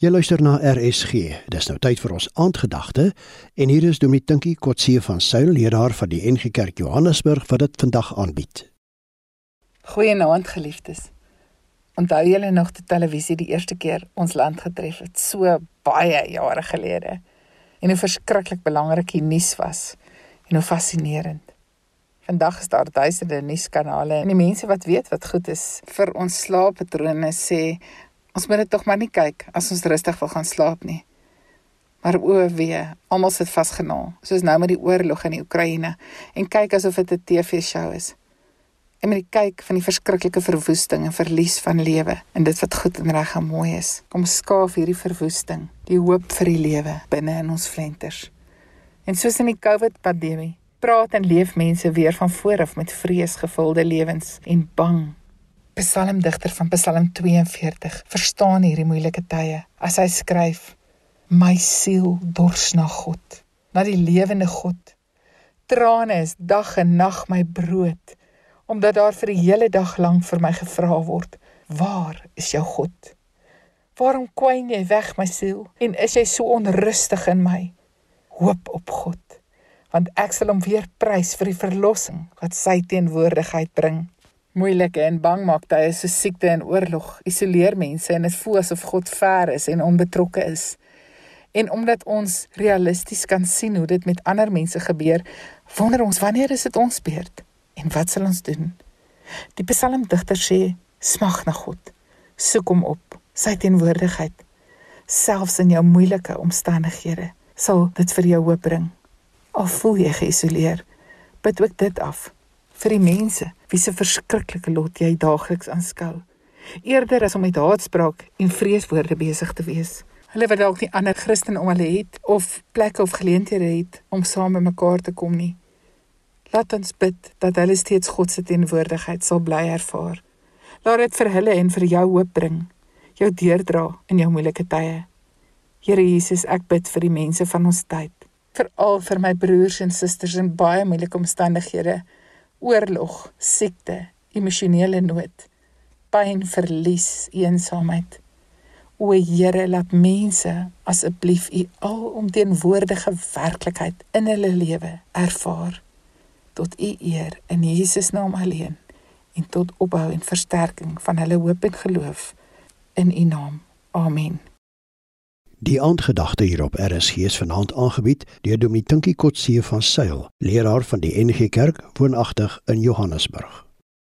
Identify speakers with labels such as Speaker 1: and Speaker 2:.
Speaker 1: Jy luister na RSG. Dis nou tyd vir ons aandgedagte en hier is Dominee Tinkie Kotse van Suil, leraar van die NG Kerk Johannesburg wat dit vandag aanbied.
Speaker 2: Goeienaand geliefdes. Onthou julle nog die televisie die eerste keer ons land getref het, so baie jare gelede. En hoe verskriklik belangrik die nuus was en hoe fascinerend. Vandag is daar duisende nuuskanale en die mense wat weet wat goed is vir ons slaappatrone sê Ons moet dit tog maar nie kyk as ons rustig wil gaan slaap nie. Maar o wee, almal sit vasgenaal, soos nou met die oorlog in die Oekraïne en kyk asof dit 'n TV-show is. En met die kyk van die verskriklike verwoesting en verlies van lewe en dit wat goed en reg en mooi is, kom skaaf hierdie verwoesting die hoop vir die lewe binne in ons flenters. En soos in die COVID-pandemie, praat en leef mense weer van voor af met vreesgevulde lewens en bang psalmdigter van Psalm 42 verstaan hierdie moeilike tye as hy skryf: My siel dors na God, na die lewende God. Trane is dag en nag my brood, omdat daar vir die hele dag lank vir my gevra word: Waar is jou God? Waarom kwyn jy weg my siel en is jy so onrustig in my? Hoop op God, want ek sal hom weer prys vir die verlossing wat sy teenwoordigheid bring. Moeilike en bang maak tye so siekte en oorlog isoleer mense en dit voel asof God ver is en onbetrokke is. En omdat ons realisties kan sien hoe dit met ander mense gebeur, wonder ons wanneer is dit ons beurt en wat sal ons doen? Die psalmdigter sê: Smag na God. Soek hom op, sy teenwoordigheid. Selfs in jou moeilike omstandighede sal dit vir jou hoop bring. Al voel jy geïsoleer, bid ook dit af vir die mense wie se verskriklike lot jy daagliks aanskou. Eerder as om met haatspraak en vreeswoorde besig te wees. Hulle wat dalk nie ander Christene om hulle het of plekke of geleenthede het om saam met mekaar te kom nie. Laat ons bid dat hulle steeds God se teenwoordigheid sal bly ervaar. Laat dit vir hulle en vir jou hoop bring, jou deurdra in jou moeilike tye. Here Jesus, ek bid vir die mense van ons tyd, veral vir my broers en susters in baie moeilike omstandighede oorlog, siekte, emosionele nood, pyn, verlies, eensaamheid. O Here, laat mense asseblief u alomteenwoordige werklikheid in hulle lewe ervaar tot u eer in Jesus naam alleen en tot opbou en versterking van hulle hoop en geloof in u naam. Amen.
Speaker 1: Die aandgedagte hierop RSG is vanaand aangebied deur Dominee Tinkie Kotse van Sail, leraar van die NG Kerk woonagtig in Johannesburg.